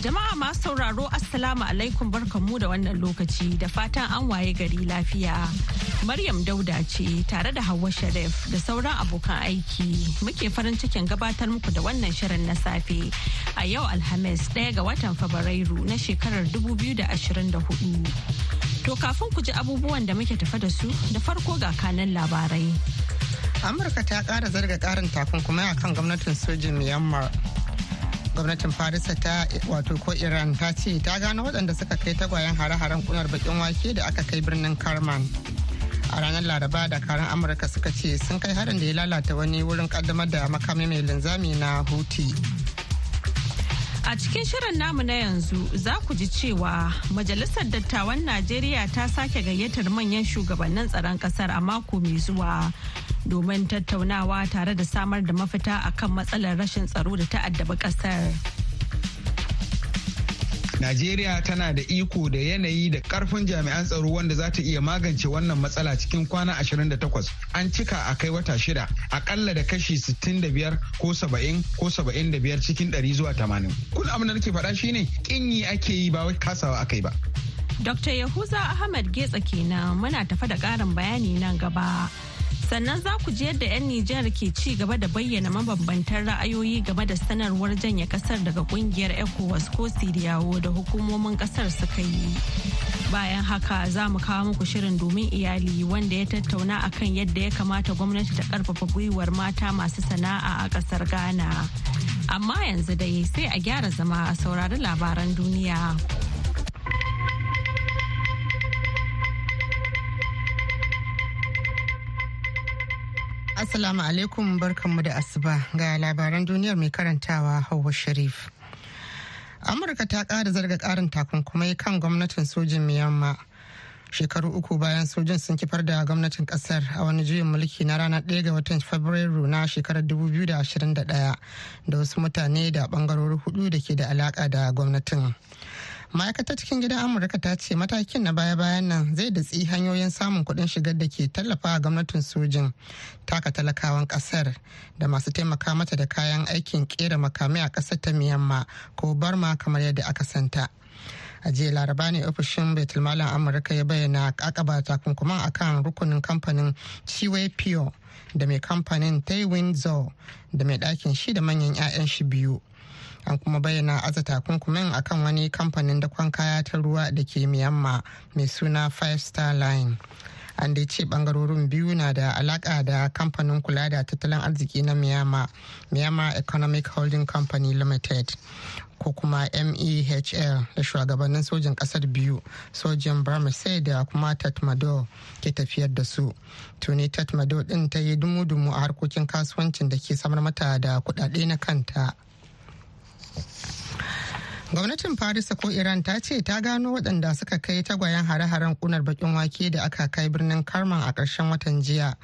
Jama'a masu sauraro Assalamu alaikum barkanmu da wannan lokaci da fatan an waye gari lafiya. Maryam Dauda ce tare da Hauwa Sharif da sauran abokan aiki muke farin cikin gabatar muku da wannan shirin na safe a yau Alhamis ɗaya ga watan Fabrairu na shekarar 2024. To kafin ku ji abubuwan da muke tafa da su da farko ga kanan labarai. Amurka ta ƙara zarga ƙarin takunkumai akan gwamnatin sojin Myanmar gwamnatin farisa ta wato ko iran ta ce ta gano waɗanda suka kai tagwayen hare-haren kunar bakin wake da aka kai birnin karman. A ranar laraba da karan amurka suka ce sun kai harin da ya lalata wani wurin kaddamar da makami mai linzami na huti A cikin shirin namu na yanzu za ku ji cewa Majalisar Dattawan Najeriya ta sake gayyatar manyan shugabannin tsaron ƙasar a mako mai zuwa domin tattaunawa tare da samar da mafita akan matsalar rashin tsaro da ta'addaba ƙasar. Najeriya tana da iko da yanayi da ƙarfin jami'an tsaro wanda za ta iya magance wannan matsala cikin kwana 28 an cika a kai wata shida akalla da kashi 65 ko 70 ko 75 cikin 100 zuwa 80. Kun abin da nake faɗa shine kinyi ake yi ba wai kasawa aka yi ba. Dr. Yahuza Ahmad Getsa kenan muna tafa da ƙarin bayani nan gaba. Sannan za ku ji yadda 'yan Nijar ke ci gaba da bayyana mabambantan ra'ayoyi game da sanarwar janye ƙasar daga ƙungiyar ECOWAS ko Siriyawo da hukumomin ƙasar suka yi. Bayan haka za mu kawo muku shirin domin iyali wanda ya tattauna akan yadda ya kamata gwamnati ta ƙarfafa gwiwar mata masu sana'a a ƙasar Ghana. Amma yanzu dai sai a gyara zama a saurari labaran duniya. Assalamu alaikum barkanmu da asuba ga labaran duniyar mai karantawa Hauwa Sharif. Amurka ta ƙara zarga ƙarin takunkumai kan gwamnatin sojin Myanmar. Shekaru uku bayan sojin sun kifar da gwamnatin ƙasar a wani juyin mulki na ranar 1 ga watan Fabrairu na shekarar 2021 da wasu mutane da bangarori huɗu da ke da alaka da gwamnatin. Ma'aikatar cikin gidan amurka ta ce matakin na baya-bayan nan zai datsi hanyoyin samun kuɗin shigar da ke tallafa gwamnatin sojin taka talakawan ƙasar da masu taimaka mata da kayan aikin kera makamai a ƙasar ta miyamma ko barma kamar yadda aka santa. A jiya laraba ne ofishin betulmalin amurka ya bayyana kakaba takunkuman akan rukunin kamfanin chiwe pio da mai kamfanin taiwan zo da mai ɗakin shi da manyan 'ya'yan shi biyu. An kuma bayyana aza takunkumin akan wani kamfanin dakon kaya ta ruwa da ke miyamma mai suna five star line. An dai ce ɓangarorin biyu na da alaka da kamfanin kula da tattalin arziki na miyamma miyamma economic holding company limited ko kuma mehl da shugabannin sojin ƙasar biyu sojin barmasai da kuma tatmado ke tafiyar da su. Tuni tatmado din ta yi dumu-dumu a harkokin kasuwancin da ke samar mata da kudade na kanta. Gwamnatin farisa ko iran ta ce ta gano waɗanda suka kai tagwayen hare-haren kunar bakin wake da aka kai birnin karman a ƙarshen watan jiya.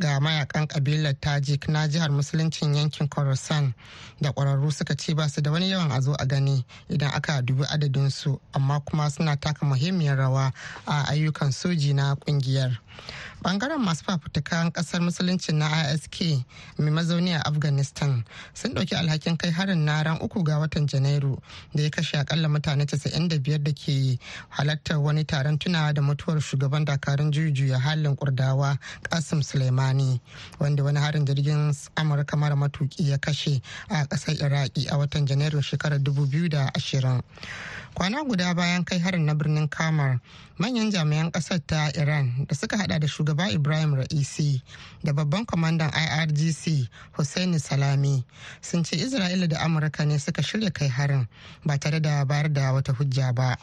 Ga mayaƙan kabilar tajik na jihar musuluncin yankin khorasan da ƙwararru suka ce ba su da wani yawan a zo a gani idan aka dubi adadinsu amma kuma suna taka muhimmiyar rawa a ayyukan soji na ƙungiyar. Ɓangaren masu fafutukan ƙasar musuluncin na isk mai mazauni a afghanistan sun ɗauki alhakin kai harin na ran uku ga watan janairu da ya kashe akalla mutane 95 da ke halartar wani taron tunawa da mutuwar shugaban dakarun jujuya halin kurdawa kasim suleimani wanda wani harin jirgin amurka mara matuki ya kashe a ƙasar iraki a watan janairu shekarar 2020 kwana guda bayan kai harin na birnin kamar manyan jami'an ƙasar ta iran da suka hada da shugaba ibrahim ra'isi da babban kwamandan irgc hussaini salami sun ce isra'ila da amurka ne suka shirya kai harin ba tare da bayar da wata hujja ba.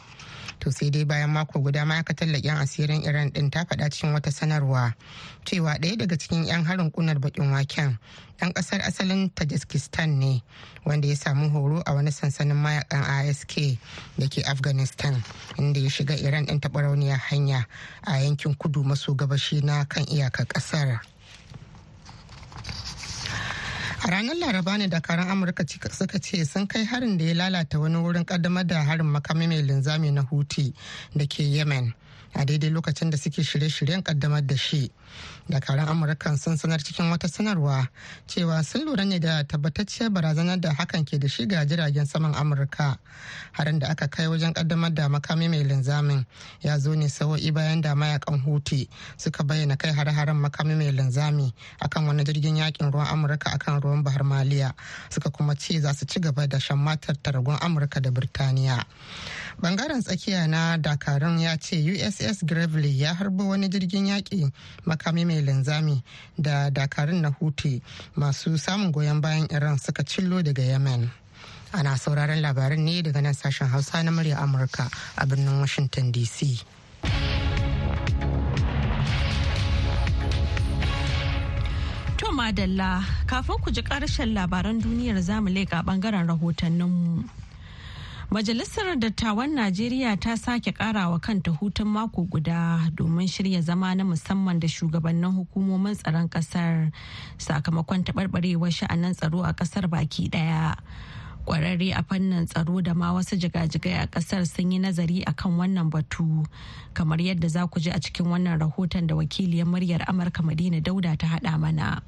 To sai dai bayan mako guda ma'aikatar leƙen asirin iran din ta faɗa cikin wata sanarwa cewa ɗaya daga cikin 'yan harin kunar bakin waken ɗan ƙasar asalin tajikistan ne wanda ya samu horo a wani sansanin mayaƙan ask da ke afghanistan inda ya shiga iran ɗin taɓa hanya a yankin kudu maso gabashi na kan iyakar ƙasar. A ranar laraba ne dakarun amurka suka ce sun kai harin da ya lalata wani wurin kaddamar da harin makami mai linzami na huti da ke yemen a daidai lokacin da suke shirye-shiryen kaddamar da shi. Dakarun amurka sun sanar cikin wata sanarwa cewa sun lura ne da tabbatacciyar barazanar da hakan ke da shi ga jiragen saman amurka. Harin da aka kai wajen kaddamar da makami mai linzamin ya zo ne sawo'i bayan da mayaƙan huti suka bayyana kai har-haren makami mai linzami akan wani jirgin yaƙin ruwan amurka akan ruwan bahar maliya suka kuma ce za su ci gaba da shan matar taragon amurka da birtaniya. Bangaren tsakiya na dakarun ya ce uss gravely ya harbo wani jirgin yaƙi makami mai linzami da dakarun na huti masu samun goyon bayan iran suka cillo daga yemen ana sauraron labaran ne daga nan sashen hausa na murya amurka a birnin washington dc madalla kafin ku ji ƙarshen labaran duniyar za mu leƙa ɓangaren rahotanninmu. Majalisar Dattawan Najeriya ta sake karawa kanta hutun mako guda domin shirya zama na musamman da shugabannin hukumomin tsaron ƙasar sakamakon taɓarɓarewar sha'anin tsaro a ƙasar baki ɗaya. Kwararre a fannin tsaro da ma wasu jigajigai a ƙasar sun yi nazari akan wannan batu kamar yadda za ku ji a cikin wannan rahoton da wakiliyar muryar Amurka Madina Dauda ta haɗa mana.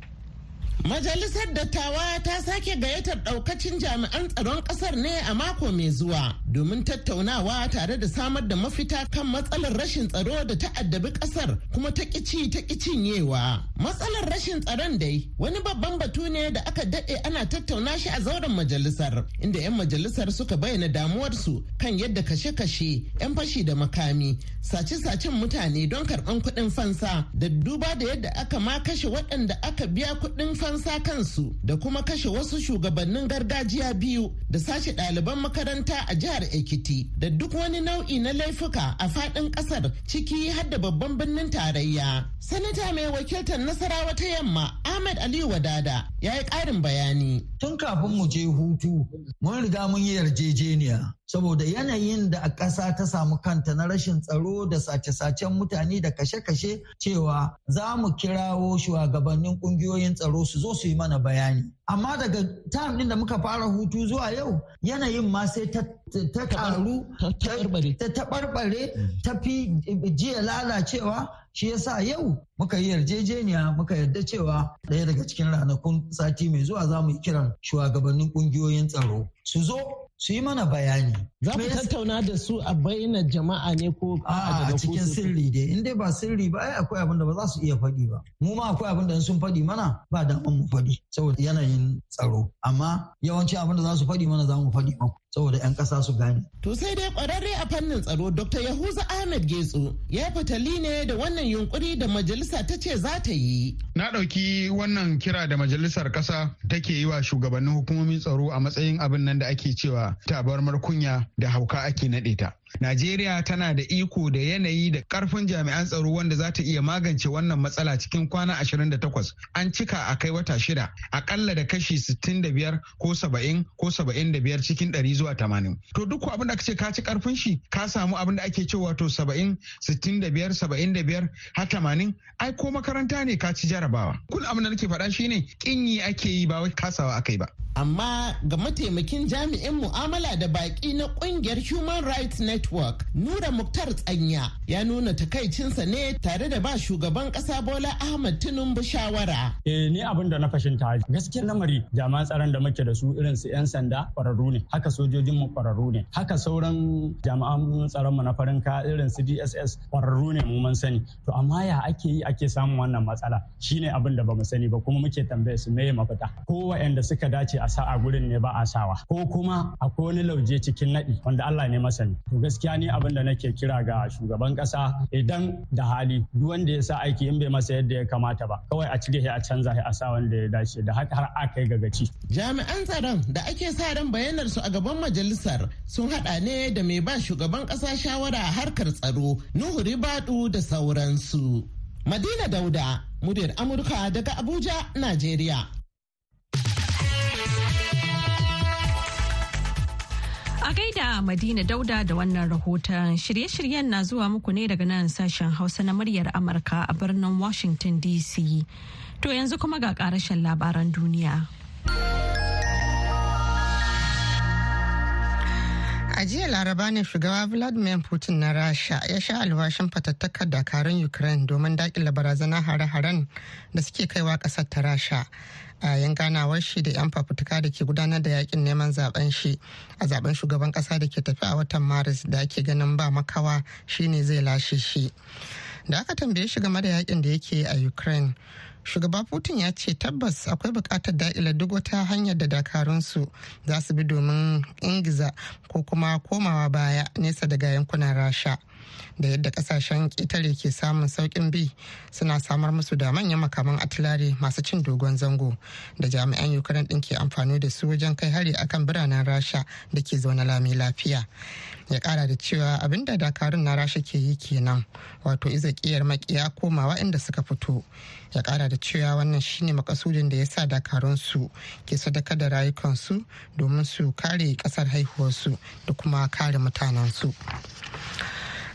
Majalisar Dattawa ta sake gayyatar daukacin jami'an tsaron ƙasar ne a mako mai zuwa domin tattaunawa tare da samar da mafita kan matsalar rashin tsaro da ta addabi ƙasar kuma ta kici ta cinyewa. Matsalar rashin tsaron dai wani babban batu ne da aka daɗe ana tattauna shi a zauren majalisar inda 'yan majalisar suka bayyana damuwarsu kan yadda kashe-kashe 'yan fashi da makami sace-sacen mutane don karɓan kuɗin fansa da duba da yadda aka ma kashe waɗanda aka biya kuɗin fansa kansu da kuma kashe wasu shugabannin gargajiya biyu da sace ɗaliban makaranta a jihar Ekiti da duk wani nau'i na laifuka a faɗin ƙasar ciki har da babban birnin tarayya. Sanata mai wakiltar Nasarawa ta Yamma Ahmed Aliyu Wadada ya yi ƙarin bayani. Tun kafin mu je hutu mun riga mun yi yarjejeniya saboda yanayin da a ƙasa ta samu kanta na rashin tsaro da sace-sacen mutane da kashe-kashe cewa za mu kirawo shugabannin ƙungiyoyin tsaro su zo su yi mana bayani. Amma daga time ɗin da muka fara hutu zuwa yau yanayin ma sai ta karu ta taɓarɓare ta fi jiya lalacewa shi yasa yau muka yi yarjejeniya muka yarda cewa ɗaya daga cikin ranakun sati mai zuwa za mu yi kiran shugabannin ƙungiyoyin tsaro su zo su yi mana bayani. Za ku tattauna da su a bayyana jama'a ne ko a cikin sirri dai in dai ba sirri ba ai akwai abin da ba za su iya faɗi ba. Mu ma akwai abin da sun faɗi mana ba da mu faɗi saboda yanayin tsaro. Amma yawanci abin da za su faɗi mana za mu faɗi maku. Saboda 'yan ƙasa su gane. To sai dai ƙwararre a fannin tsaro Dr. Yahuza Ahmed Getso ya fitali ne da wannan yunkuri da majalisa ta ce za ta yi. Na ɗauki wannan kira da majalisar ƙasa take yi wa shugabannin hukumomin tsaro a matsayin abin nan da ake cewa tabarmar kunya da hauka ake naɗe ta. Najeriya tana da iko da yanayi da ƙarfin jami'an tsaro wanda za ta iya magance wannan matsala cikin kwana 28 an cika a kai wata shida akalla da kashi 65 ko 70 ko 75 cikin 100 zuwa 80. To duk abin da ce ka ci ƙarfin shi ka samu abin da ake cewa to 70 65 75 har 80 ai ko makaranta ne ka ci jarabawa. Kun abin da nake faɗa shine kinyi ake yi ba wai kasawa akai ba. Amma ga mataimakin jami'in mu'amala da baƙi na ƙungiyar Human Rights Network, Nura Muktar Tsanya ya nuna takaicinsa ne tare da ba shugaban ƙasa Bola Ahmad Tinubu shawara. Eh ni abin da na fashinta gaskiyar lamari jami'an tsaron da muke da su irin su 'yan sanda ƙwararru ne, haka sojojin mu ƙwararru ne, haka sauran jami'an tsaron mu na farin ka irin su DSS ƙwararru ne mu mun sani. To amma ya ake yi ake samun wannan matsala shine abin da ba mu sani ba kuma muke tambaye su meye mafita. Ko waɗanda suka dace a sa a gurin ne ba a sawa ko kuma akwai wani lauje cikin naɗi wanda Allah ne masani to gaskiya ni abin da nake kira ga shugaban kasa idan da hali duk wanda ya sa aiki in bai masa yadda ya kamata ba kawai a cire a canza a sa wanda ya dace da haka har aka yi gagaci. Jami'an tsaron da ake sa ran bayanar su a gaban majalisar sun hada ne da mai ba shugaban kasa shawara a harkar tsaro Nuhu Ribadu da sauransu. Madina Dauda, muryar Amurka daga Abuja, Najeriya. A gaida Madina Dauda da wannan rahoton shirye-shiryen na zuwa muku ne daga nan sashen Hausa na muryar Amurka a birnin Washington DC. To yanzu kuma ga karashen labaran duniya. A jiya laraba ne shugaba Vladimir Putin na Rasha ya sha alwashin fatattakar dakarun Ukraine domin daƙile barazanar hare-haren da suke kaiwa ƙasar ta Rasha. a yan ganawar shi da 'yan fafutuka da ke gudanar da yaƙin neman zaɓen shi a zaɓen shugaban kasa da ke tafi a watan maris da ake ganin ba makawa shine zai lashe shi da aka tambaye shi game da yaƙin da yake a ukraine shugaba putin ya ce tabbas akwai buƙatar da'ila duk wata hanyar da dakarunsu za su bi domin ingiza ko kuma komawa baya nesa daga yankunan rasha. Da yadda ƙasashen ƙetare ke samun sauƙin bi suna samar musu da manyan makaman atilare masu cin dogon zango da jami'an ukraine ɗin ke amfani da su wajen kai hari akan biranen rasha da ke zaune lami lafiya ya kara da cewa abin da dakarun na rasha ke yi kenan wato iza kiyar makiya komawa inda suka fito ya kara da cewa wannan shine makasudin da ya sa dakarun su ke sadaka da rayukansu domin su kare ƙasar haihuwarsu da kuma kare mutanensu.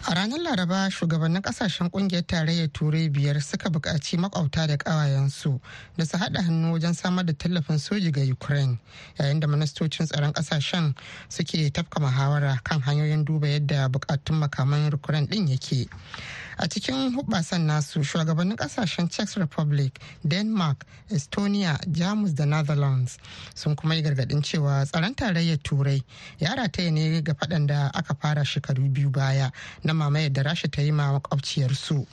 A ranar Laraba shugabannin ƙasashen ƙungiyar tarayyar turai biyar suka buƙaci makwabta da ƙawayensu da su haɗa hannu wajen samar da tallafin soji ga Ukraine yayin da ministocin tsaron ƙasashen suke tafka muhawara kan hanyoyin duba yadda bukatun makaman Ukraine ɗin yake. A cikin hubasan nasu shugabannin ƙasashen czech republic denmark estonia jamus da netherlands sun kuma yi gargaɗin cewa tsaron tarayyar turai ya rataye ne ga faɗan da aka fara shekaru biyu baya na mamayar da rasha ta yi ma makwabciyarsu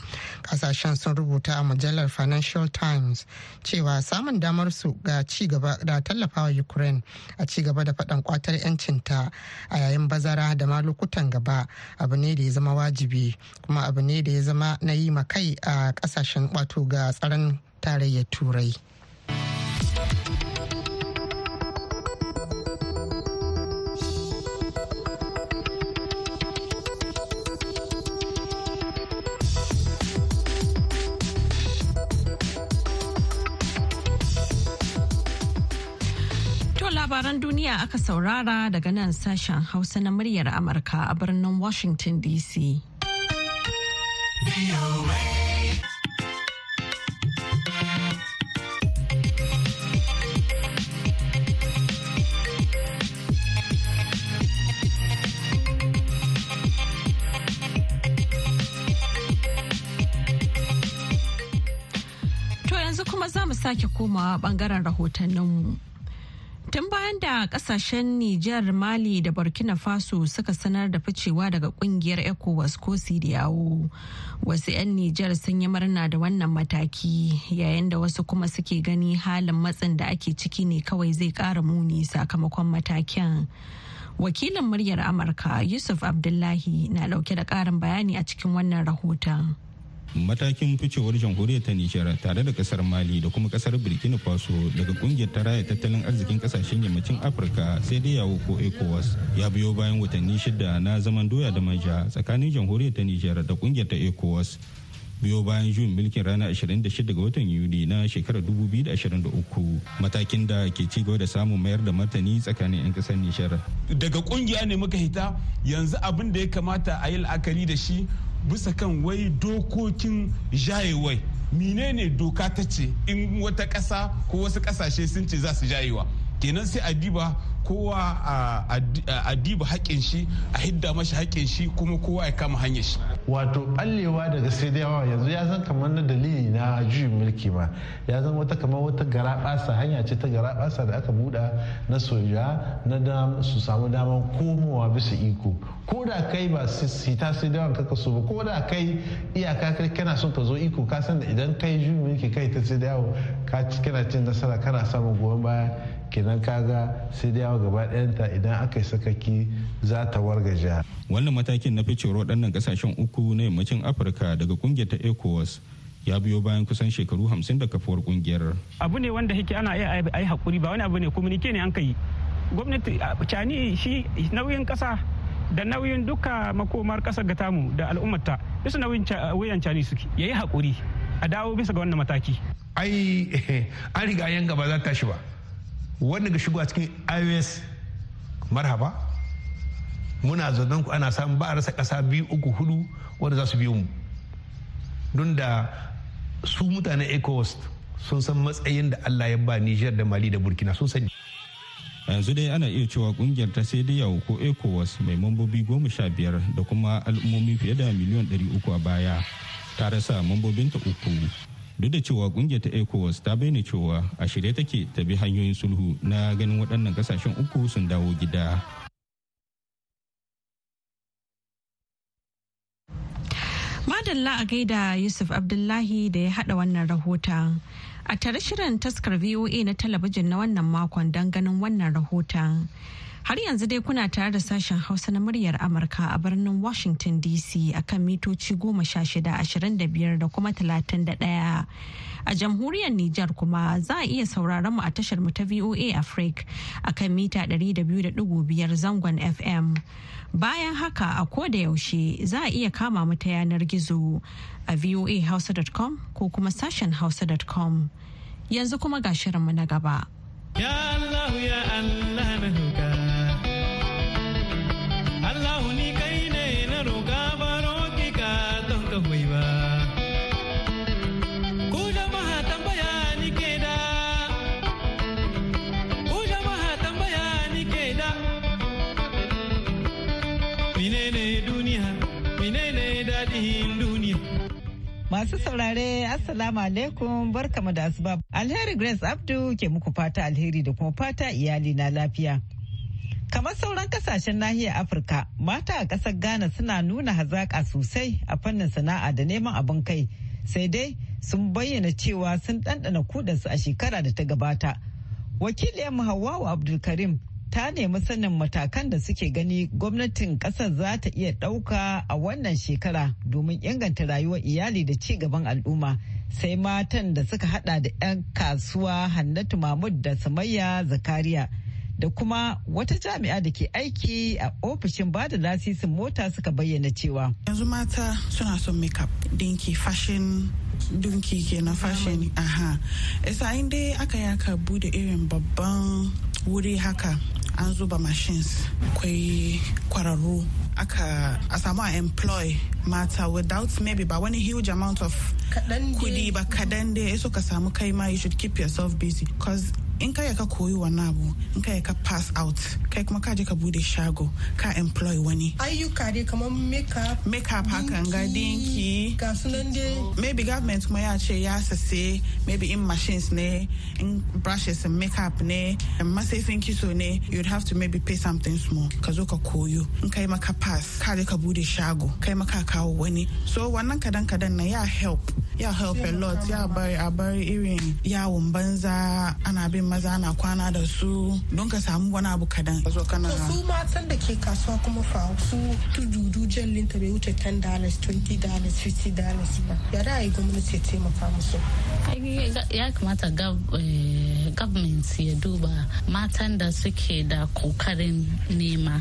ƙasashen sun rubuta a mujallar financial times cewa samun damar su ga ci gaba da tallafawa ukraine a ci gaba da faɗan kwatar 'yancinta a yayin bazara da ma lokutan gaba abu ne da ya zama wajibi kuma abu ne da ya zama na yi kai a ƙasashen wato ga tsaron tarayyar turai. Labaran duniya aka saurara daga nan sashen hausa na muryar amurka a birnin washington dc yanzu kuma za mu sake komawa ɓangaren rahotanninmu. Bayan da ƙasashen Nijar, Mali da Burkina Faso suka sanar da ficewa daga ƙungiyar ECOWAS ko Sidiyawo. Wasu 'yan Nijar sun yi murna da wannan mataki yayin da wasu kuma suke gani halin matsin da ake ciki ne kawai zai ƙara muni sakamakon matakin. Wakilin muryar Amurka Yusuf Abdullahi na ɗauke da ƙarin bayani a cikin wannan rahoton. Matakin ficewar jamhuriyar ta nijar tare da ƙasar mali da kuma ƙasar burkina faso daga ƙungiyar ta raya tattalin arzikin ƙasashen yammacin afirka sai dai yawo ko ecowas ya biyo bayan watanni shida na zaman doya da manja tsakanin jamhuriyar ta nijar da ƙungiyar ta ecowas. Biyo bayan juyin mulkin ranar 26 ga watan yuli na shekarar 2023 matakin da ke ci gaba da samun mayar da martani tsakanin 'yan ƙasar nishar daga ƙungiya ne muka hita yanzu abin da ya kamata a yi la'akari da shi bisa kan wai dokokin jayewai menene doka ta ce in wata ƙasa ko wasu ƙasashe sun ce za su jayewa? Kenan sai a diba kowa a diba haƙƙin shi a hidda mashi haƙƙin shi kuma kowa ya kama hanyar shi. Wato ɓallewa daga sai da yawa yanzu ya zan kamar na dalili na juyin mulki ma. Ya zan wata kamar wata garaɓasa hanya ce ta garaɓasa da aka buɗa na soja na su samu damar komowa bisa iko. Ko da kai ba sita sai da kaka so ba ko da kai iyaka kana son ka zo iko ka san da idan kai juyin mulki kai ta sai da yawo kana cin nasara kana samun goyon baya kenan kaga sai dai yawa gaba ɗayanta idan aka yi sakaki za ta wargaja. Wannan matakin na ficewar waɗannan ƙasashen uku na yammacin afirka daga ƙungiyar ta ecowas ya biyo bayan kusan shekaru hamsin da kafuwar ƙungiyar. abu ne wanda yake ana iya a yi haƙuri ba wani abu ne komunike ne an kai gwamnati cani shi nauyin kasa da nauyin duka makomar ƙasar ga tamu da al'ummata bisa nauyin wuyan cani suke. Yayi haƙuri a dawo bisa ga wannan mataki. Ai an riga yan gaba za ta shi ba. Wanda ga shigo a cikin ios marhaba. Muna zaton ku ana samun ba a rasa kasa biyu uku huɗu wanda za su biyo mu. Don da su mutanen ecowas sun san matsayin da allah ya ba niger da mali da burkina sun sani. Yanzu dai ana iya cewa ƙungiyar ta sai yawo ko ecowas mai mambobi goma sha biyar da kuma al'ummomi fiye da miliyan ɗari uku a baya. Ta rasa mambobinta uku. Duk da cewa ƙungiyar ta ecowas ta bayyana cewa a shirye take ta bi hanyoyin sulhu na ganin waɗannan ƙasashen uku sun dawo gida Madalla a gaida Yusuf Abdullahi da ya hada wannan rahoton. A tare shirin taskar VOA na talabijin na wannan makon don ganin wannan rahoton. Har yanzu dai kuna tare da sashen Hausa na muryar Amurka a birnin Washington DC akan mitoci goma sha shida ashirin da biyar da kuma talatin da ɗaya. A jamhuriyar Nijar kuma za a iya sauraron mu a tashar mu ta VOA Africa akan mita 200.5 zangon FM. Bayan haka a koda yaushe za a iya kama mu ta yanar gizo a voahausa.com ko kuma sashen hausa.com. Yanzu kuma ga shirinmu na gaba. Ya Allah ya Allah Masu saurare Assalamu alaikum barkamu da asuba. Alheri Grace Abdu ke muku fata alheri da kuma fata iyali na lafiya. Kamar sauran ƙasashen nahiyar Afirka, mata a ƙasar Ghana suna nuna hazaƙa sosai a fannin sana'a da neman abin kai. Sai dai sun bayyana cewa sun ɗanɗana kudansu a shekara da ta gabata. Wakiliyar Hawwa Abdulkarim ta nemi sanin matakan da suke gani gwamnatin ƙasar za ta iya ɗauka a wannan shekara domin inganta rayuwar iyali da ci gaban al'umma. Sai matan da suka hada da 'yan kasuwa hannatu mahmud da samayya zakariya da kuma wata jami'a da ke aiki a ofishin ba da lasisin mota suka bayyana cewa. Yanzu mata suna son makeup dinki fashion dunki ke na fashion aha. Isa dai aka yaka buɗe irin babban wuri haka an zuba machines akwai kwararru. Aka a samu a employ mata without maybe ba wani huge amount of kuɗi ba kadan dai. So ka samu kai ma you should keep yourself busy. Because in ka ka koyi wannan abu in ka ka pass out kai kuma ka je ka bude shago ka employ wani. Ayyuka dai kamar makeup makeup hakan ga dinki ga sunan dai. Maybe government kuma ya ce ya sase maybe in machines ne in brushes and makeup ne masifin kiso ne you'd have to maybe pay something small. Ka zo ka koyo in kai maka pass ka je ka bude shago kai maka kawo wani. So wannan kadan kadan na ya help ya help a lot ya bari a bari irin yawon banza ana bin maza na kwana da su don ka samu wani abu kadan. Zo kana su matan da ke kasuwa kuma fa su tududu jallin ta bai wuce 10 dollars 20 dollars 50 dollars ba. Ya da yi gwamnati ya taimaka musu? Ya kamata eh, government ya duba matan da suke da ƙoƙarin nema.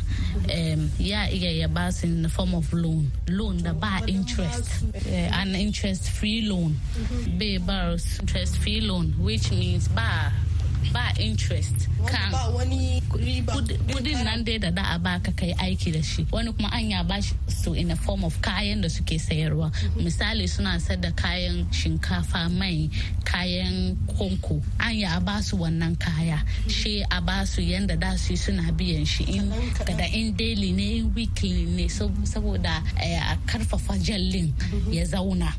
Ya iya ya ba su in the form of loan loan da ba interest eh, an interest free loan. Mm-hmm. bai bar interest free loan which means ba ba interest kan kuɗin nan dai da da'a ba ka kai aiki da shi. Wani kuma an ya ba su in a form of kayan da suke sayarwa. Misali suna da kayan shinkafa mai kayan konko. An ya ba su wannan kaya. Shi a ba su yanda da su suna biyan shi in da in daily ne in weekly ne. Saboda eh, a ƙarfafa jallin ya zauna.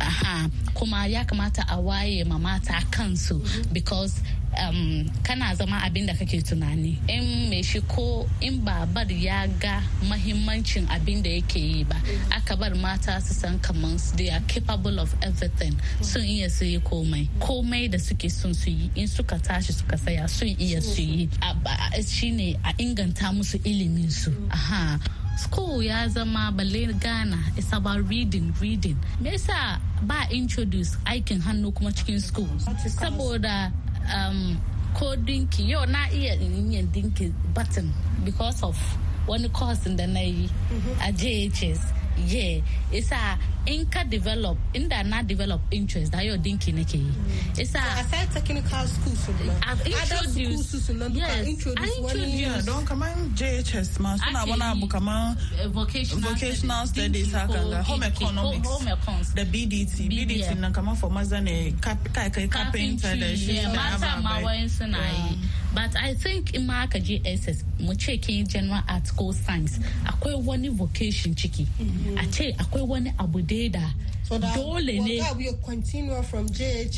Aha. Kuma ya kamata a waye ma mata kansu because um, kana zama abin da kake tunani. In mai shi ko in babar ya ga mahimmancin abin da yake yi ba aka bar mata su san kamar they are capable of everything. Sun iya su yi komai. Komai da suke son su yi in suka tashi suka saya sun iya su yi. Shine a inganta musu ilimin su. Aha. School ya zama balle ghana it's about reading reading. Me yasa ba introduce aikin hannu kuma cikin school? Saboda um, ko dinki yau na iya yin dinki button because of wani course da na yi a jhs yeah isa in ka develop inda na develop interest da yau dinki nake yi isa a sai technical schools I've introduced yes I introduced don kamar JHS ma suna wani abu kamar vocational studies haka ga home economics da BDT BDT nan kamar for maza ne kai kai carpenter da shi da mata ma wayan suna yi but I think in ma aka je SS mu ce kin general art ko science akwai wani vocation ciki a ce akwai wani abu dai da dole ne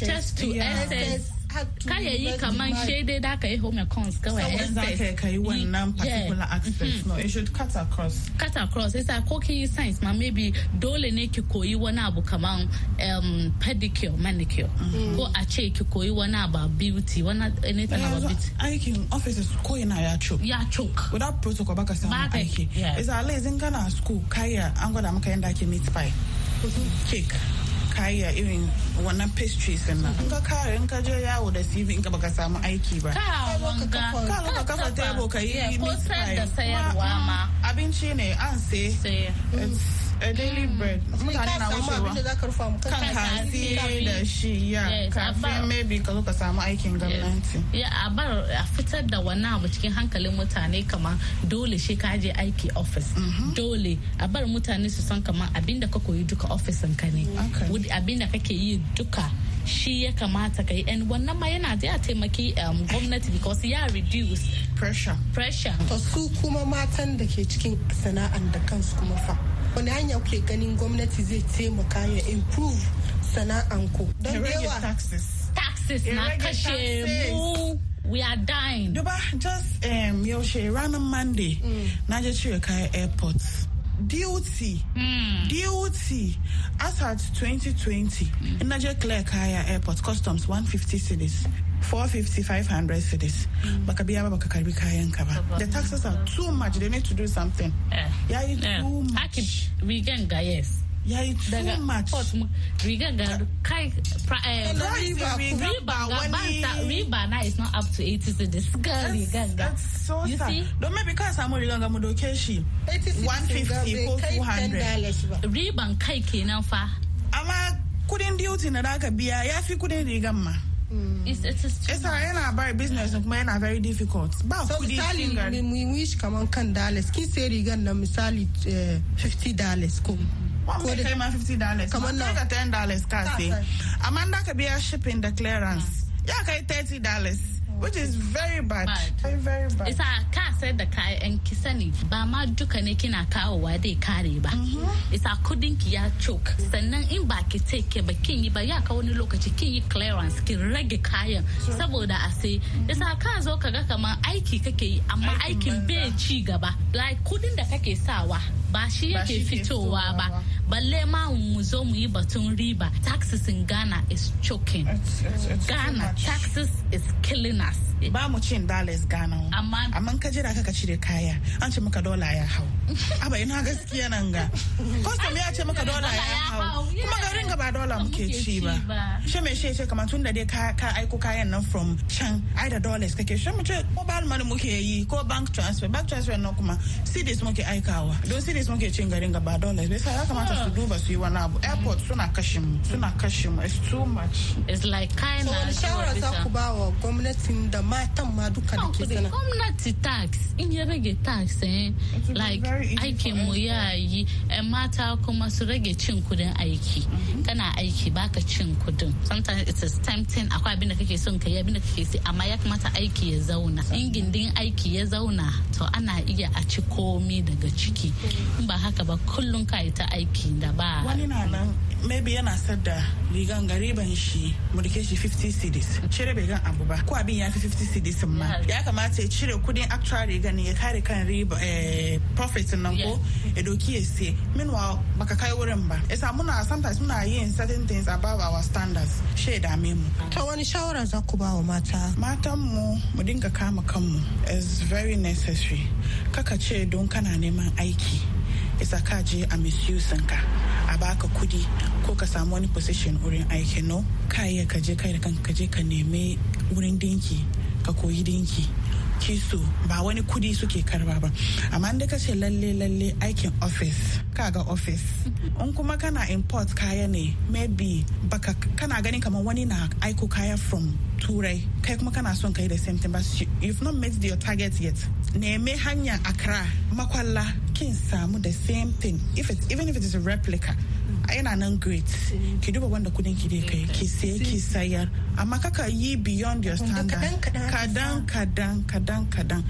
just to SS kaya yi kaman shaidai da ka yi home accounts kawai Saboda za ka ka yi wannan particular aspect no it should cut across. Cut across. Isa ko yi science ma maybe dole ne ki koyi wani abu kaman um, pedicure manicure. Ko a ce ki koyi wani abu beauty wani anything about beauty. aikin offices ko yana ya choke. Ya choke. Without protocol baka samu aiki. isa laizin kana school kaya an gwada maka yadda ake meat pie. Cake. Kaya irin wannan pastries ɗin nan. In ka kare in ka je yawo da CV in ka baka samu aiki ba. Ka zo ka kafa table ka yi meat pie. abinci ne an sai. A daily bread. Mutane na wucewa kan kasi da shi ya. Yes, kafin maybe ka zo ka samu aikin gwamnati. Ya a bar a fitar da wannan abu cikin hankalin mutane kamar dole shi ka je aiki office dole. A bar mutane su san kamar abin da ka koyi duka ofisin ka ne. Abinda kake yi duka shi ya kamata ka yi. And wannan ma yana da ya taimaki um, gwamnati because ya reduce pressure. pressure. To su kuma matan da ke cikin sana'an da kansu kuma fa wani hanya kuke ganin gwamnati zai taimaka ya improve sana'an ku don da yawa taxes. Taxes Ya na rage kashe mu. We are dying. Duba just um, yaushe ranar monday. Mm. Na je cire kayan airport. Duty. Mm. Duty. As at 2020 in mm. na je clear kaya airport. Customs 150 cities 450 500 cities mm. baka biya ba baka karbi kayan ka ba. The taxes are too much. They need to do something. Eh. Ya yi eh. too much. Rigan ga yes. Ya yi too daga much. port mu riga ga kai pra- eh, Kana riba riba riga ba ga wani- banta riba na is not up to 80 cedis ga riga ga so you sad. see? Don maybe ka samu rigan ga mu doke shi 150 ko 200 riban kai kenan fa amma kudin duty na da aka biya ya fi kudin rigan ma It's, it's, it's Isa yana bar business kuma yana very difficult. Ba so kuɗi misali mu wish kaman kan dollars kin sai rigan na misali eh, 50 dollars ko Ko da kai ma 50 dollars. Nawa? na 10 dollars ka Ka sai. Amma da ka biya shipping da clearance. Ya kai 30 dollars. Which is very bad. Very very bad. isa ka sayar da kayan ki sani ba ma duka ne kina kawowa dai kare ba. Isa kuɗin ki ya choke. Sannan in ba ki take ba kin yi ba ya ka wani lokaci kin yi clearance ki rage kayan. Saboda a sai isa ka zo ka ga kamar aiki kake yi amma aikin bai ci gaba. Like kuɗin da kake sawa ba shi yake fitowa ba. balle ma mu zo mu yi batun riba. Taxes in Ghana is choking. Ghana taxes is killing us. class. Ba mu cin dollars Ghana. Amma Amma ka jira ka cire kaya. An ce maka dola ya hau. Aba ina gaskiya nan ga. Custom ya ce maka dola ya hau. Kuma garin ga ba dola muke ci ba. Shi mai shi ce kamar tun da dai ka ka aiko kayan nan from can ai da dollars kake shi mu ce mobile money muke yi ko bank transfer bank transfer nan kuma cedis muke aikawa don cedis muke cin garin ga ba dollars bai sa ya kamata su duba su yi wani abu airport suna kashe mu suna kashe mu it's too much it's like kind so wani shawara za ku ba wa gwamnatin da matan ma duka da ke sana. Gwamnati tax in ya rage tax eh like aikin mu ya yi eh, mata kuma su rage cin kuɗin aiki. Kana aiki baka cin kuɗin. Sometimes it is tempting akwai abin da kake son ka yi abin da kake sai amma ya kamata aiki ya zauna. In gindin aiki ya zauna to ana iya a ci komi daga ciki. In ba haka ba kullum ka yi ta aiki da ba wani na nan maybe yana sadda rigan ga riban shi mu riƙe shi 50 cedis. Cire bai gan abu ba. Ko abin ya fi 50 cedis ma. Ya kamata ya cire kuɗin actual rigan ne ya kare kan riba eh, profit nan ko? Ya doki ya siye. Meanwhile baka kai wurin ba. Yasa muna sometimes muna yin certain things above our standards. She dame mu. Ta wani shawara za ku ba wa mata? Matan mu mu dinga kama kanmu. Is very necessary. Kaka ce don kana neman aiki. Isa ka je a misusing ka a baka kuɗi ko ka samu wani position wurin aiki no? Ka iya ka je kai da kanka je ka nemi wurin dinki ka koyi dinki. Kiso ba wani kuɗi suke karɓa ba. Amma inda ka ce lalle lalle aikin office kaga office. In kuma kana import kaya ne maybe baka kana gani kamar wani na aiko kaya from turai kai kuma kana son kai the same thing but you've not met your target yet. Neme hanya accra makwalla kin samu the same thing. If it's even if it is a replica yana nan great. Ki duba wanda kuɗin ki dai kai ki sai ki sayar. Amma kaka yi beyond your standard. kadan kadan kadan kadan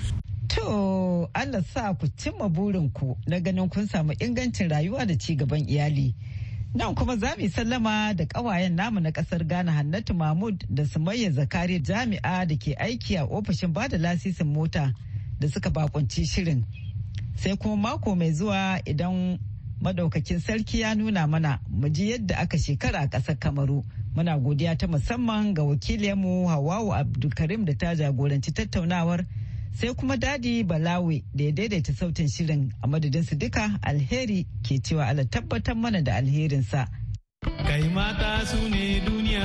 To Allah sa ku cimma burinku na ganin kun samu ingancin rayuwa da ci gaban iyali. Nan kuma za mu sallama da ƙawayen namu na ƙasar Ghana Hannatu Mahmud da Sumayya Zakari jami'a da ke aiki a ofishin ba da lasisin mota da suka bakunci shirin. Sai kuma mako mai zuwa idan madaukakin sarki ya nuna mana mu ji yadda aka shekara a ƙasar Kamaru. Muna godiya ta musamman ga wakilinmu Hawawu Abdulkarim da ta jagoranci tattaunawar. sai kuma daɗi balawe da ya daidaita sautin shirin a madadinsu duka alheri ke cewa ala tabbatar mana da alherinsa. kai mata su ne duniya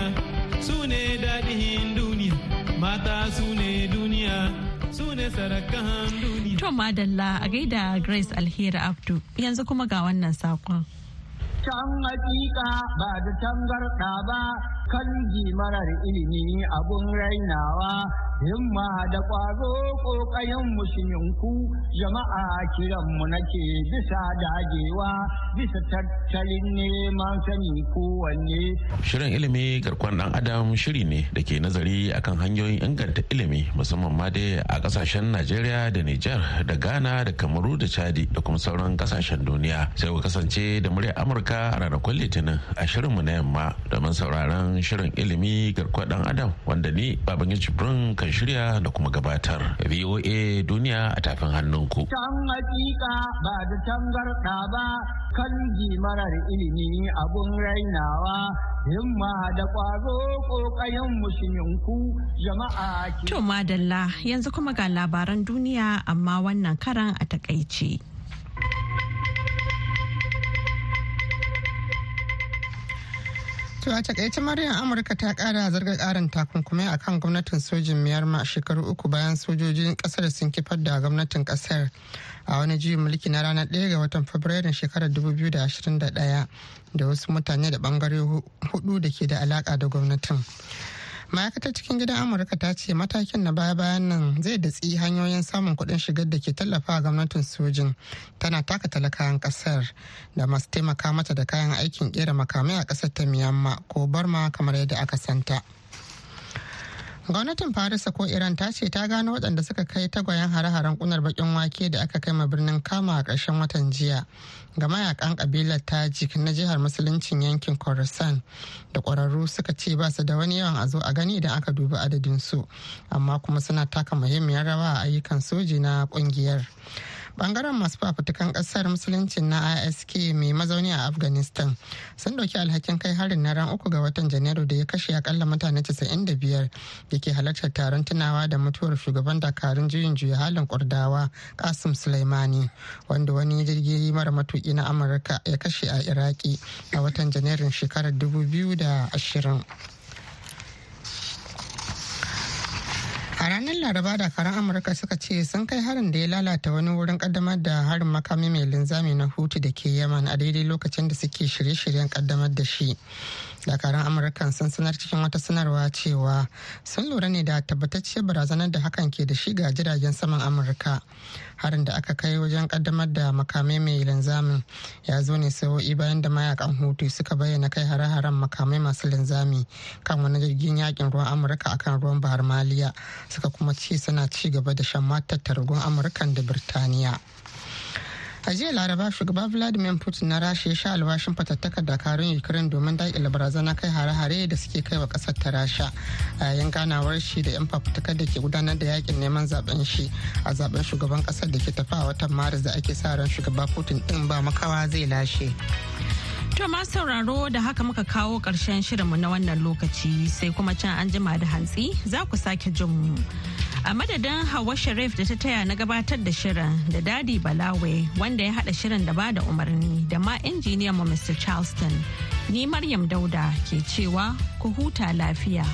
su ne dadihin duniya mata su ne duniya su ne sarakan duniya to madalla a gaida grace alheri abdu. Yanzu kuma ga wannan saƙon can hakika ba da tangarɗa ba kan marar ilimi abun rainawa himma da ƙwazo ƙoƙayen musulminku jama'a kiranmu nake bisa dagewa bisa tattalin neman sani kowanne. Shirin ilimi garkon ɗan adam shiri ne da ke nazari akan hanyoyin inganta ilimi musamman ma dai a ƙasashen Najeriya da Nijar da Ghana da Kamaru da Chadi da kuma sauran ƙasashen duniya. Sai ku kasance da muryar Amurka a ranakun Litinin a shirinmu na yamma domin sauraron shirin ilimi garkon ɗan adam wanda ni Babangin Jibrin kan shirya da kuma gabatar voa duniya a tafin hannunku can hakika ba da tangarɗa ba kan marar ilimi abun rainawa himma da ƙwazo ƙoƙayen musulminku jama'a to madalla yanzu kuma ga labaran duniya amma wannan karan a taƙaice. To a taƙaice Maryam Amurka ta kara zarga karin takunkumai a kan gwamnatin sojin Myanmar shekaru uku bayan sojojin ƙasar sun kifar da gwamnatin ƙasar a wani juyin mulki na ranar 1 ga watan Fabrairun shekarar 2021 da wasu mutane da ɓangare huɗu da ke da alaka da gwamnatin. Ma'aikatar cikin gidan amurka ta ce matakin na baya-bayan nan zai datsi hanyoyin samun kuɗin shigar da ke tallafa gwamnatin sojin tana taka talakawan ƙasar da masu taimaka mata da kayan aikin kera makamai a ƙasar ta miyamma ko barma kamar yadda aka santa. Gwamnatin farisa ko iran ta ce ta gano waɗanda suka kai tagwayen hare-haren kunar bakin wake da aka kai ma birnin kama a ƙarshen watan jiya ga mayaƙan kabilar tajik na jihar musuluncin yankin khorasan da ƙwararru suka ce ba su da wani yawan a zo a gani idan aka dubi adadin su amma kuma suna taka muhimmiyar rawa a ayyukan soji na ƙungiyar. Ɓangaren masu fafutukan ƙasar musuluncin na isk mai mazauni a afghanistan sun ɗauki alhakin kai harin na ran uku ga watan janairu da ya kashe akalla mutane 95 da ke halartar taron tunawa da mutuwar shugaban dakarun juyin juya halin kurdawa kasim sulaimani wanda wani jirgi mara matuki na amurka ya kashe a iraki a watan janairun shekarar 2020 a ranar laraba dakaran amurka suka ce sun kai harin da ya lalata wani wurin kaddamar da harin makami mai linzami na hutu da ke yaman a daidai lokacin da suke shirye-shiryen kaddamar da shi. Dakaran amurkan sun sanar cikin wata sanarwa cewa sun lura ne da tabbatacciyar barazanar da hakan ke da shi ga jiragen saman amurka. Harin da aka kai wajen kaddamar da makamai mai linzamin ya zo ne sa'o'i bayan da mayaƙan hutu suka bayyana kai hare-haren makamai masu linzami kan wani jirgin yaƙin ruwan amurka akan ruwan bahar maliya suka kuma ce suna ci gaba da shan matattar amurkan da birtaniya. A jiya laraba shugaba vladimir putin na rasha ya sha alwashin fatattakar dakarun ukraine domin daƙile barazana kai hare-hare da suke kai wa ƙasar ta rasha a yayin ganawar shi da 'yan fafutukar da ke gudanar da yaƙin neman zaɓen shi a zaɓen shugaban ƙasar da ke tafi a watan maris da ake sa ran shugaba putin din ba makawa zai lashe To ma sauraro da haka muka kawo ƙarshen shirinmu na wannan lokaci sai kuma can an jima da hantsi za ku sake jin mu. A madadin Hawa Sharif da ta taya na gabatar da shirin da Dadi Balawe wanda ya haɗa shirin da ba da umarni da ma injiniyan mu Mr. Charleston. Ni Maryam Dauda ke cewa ku huta lafiya.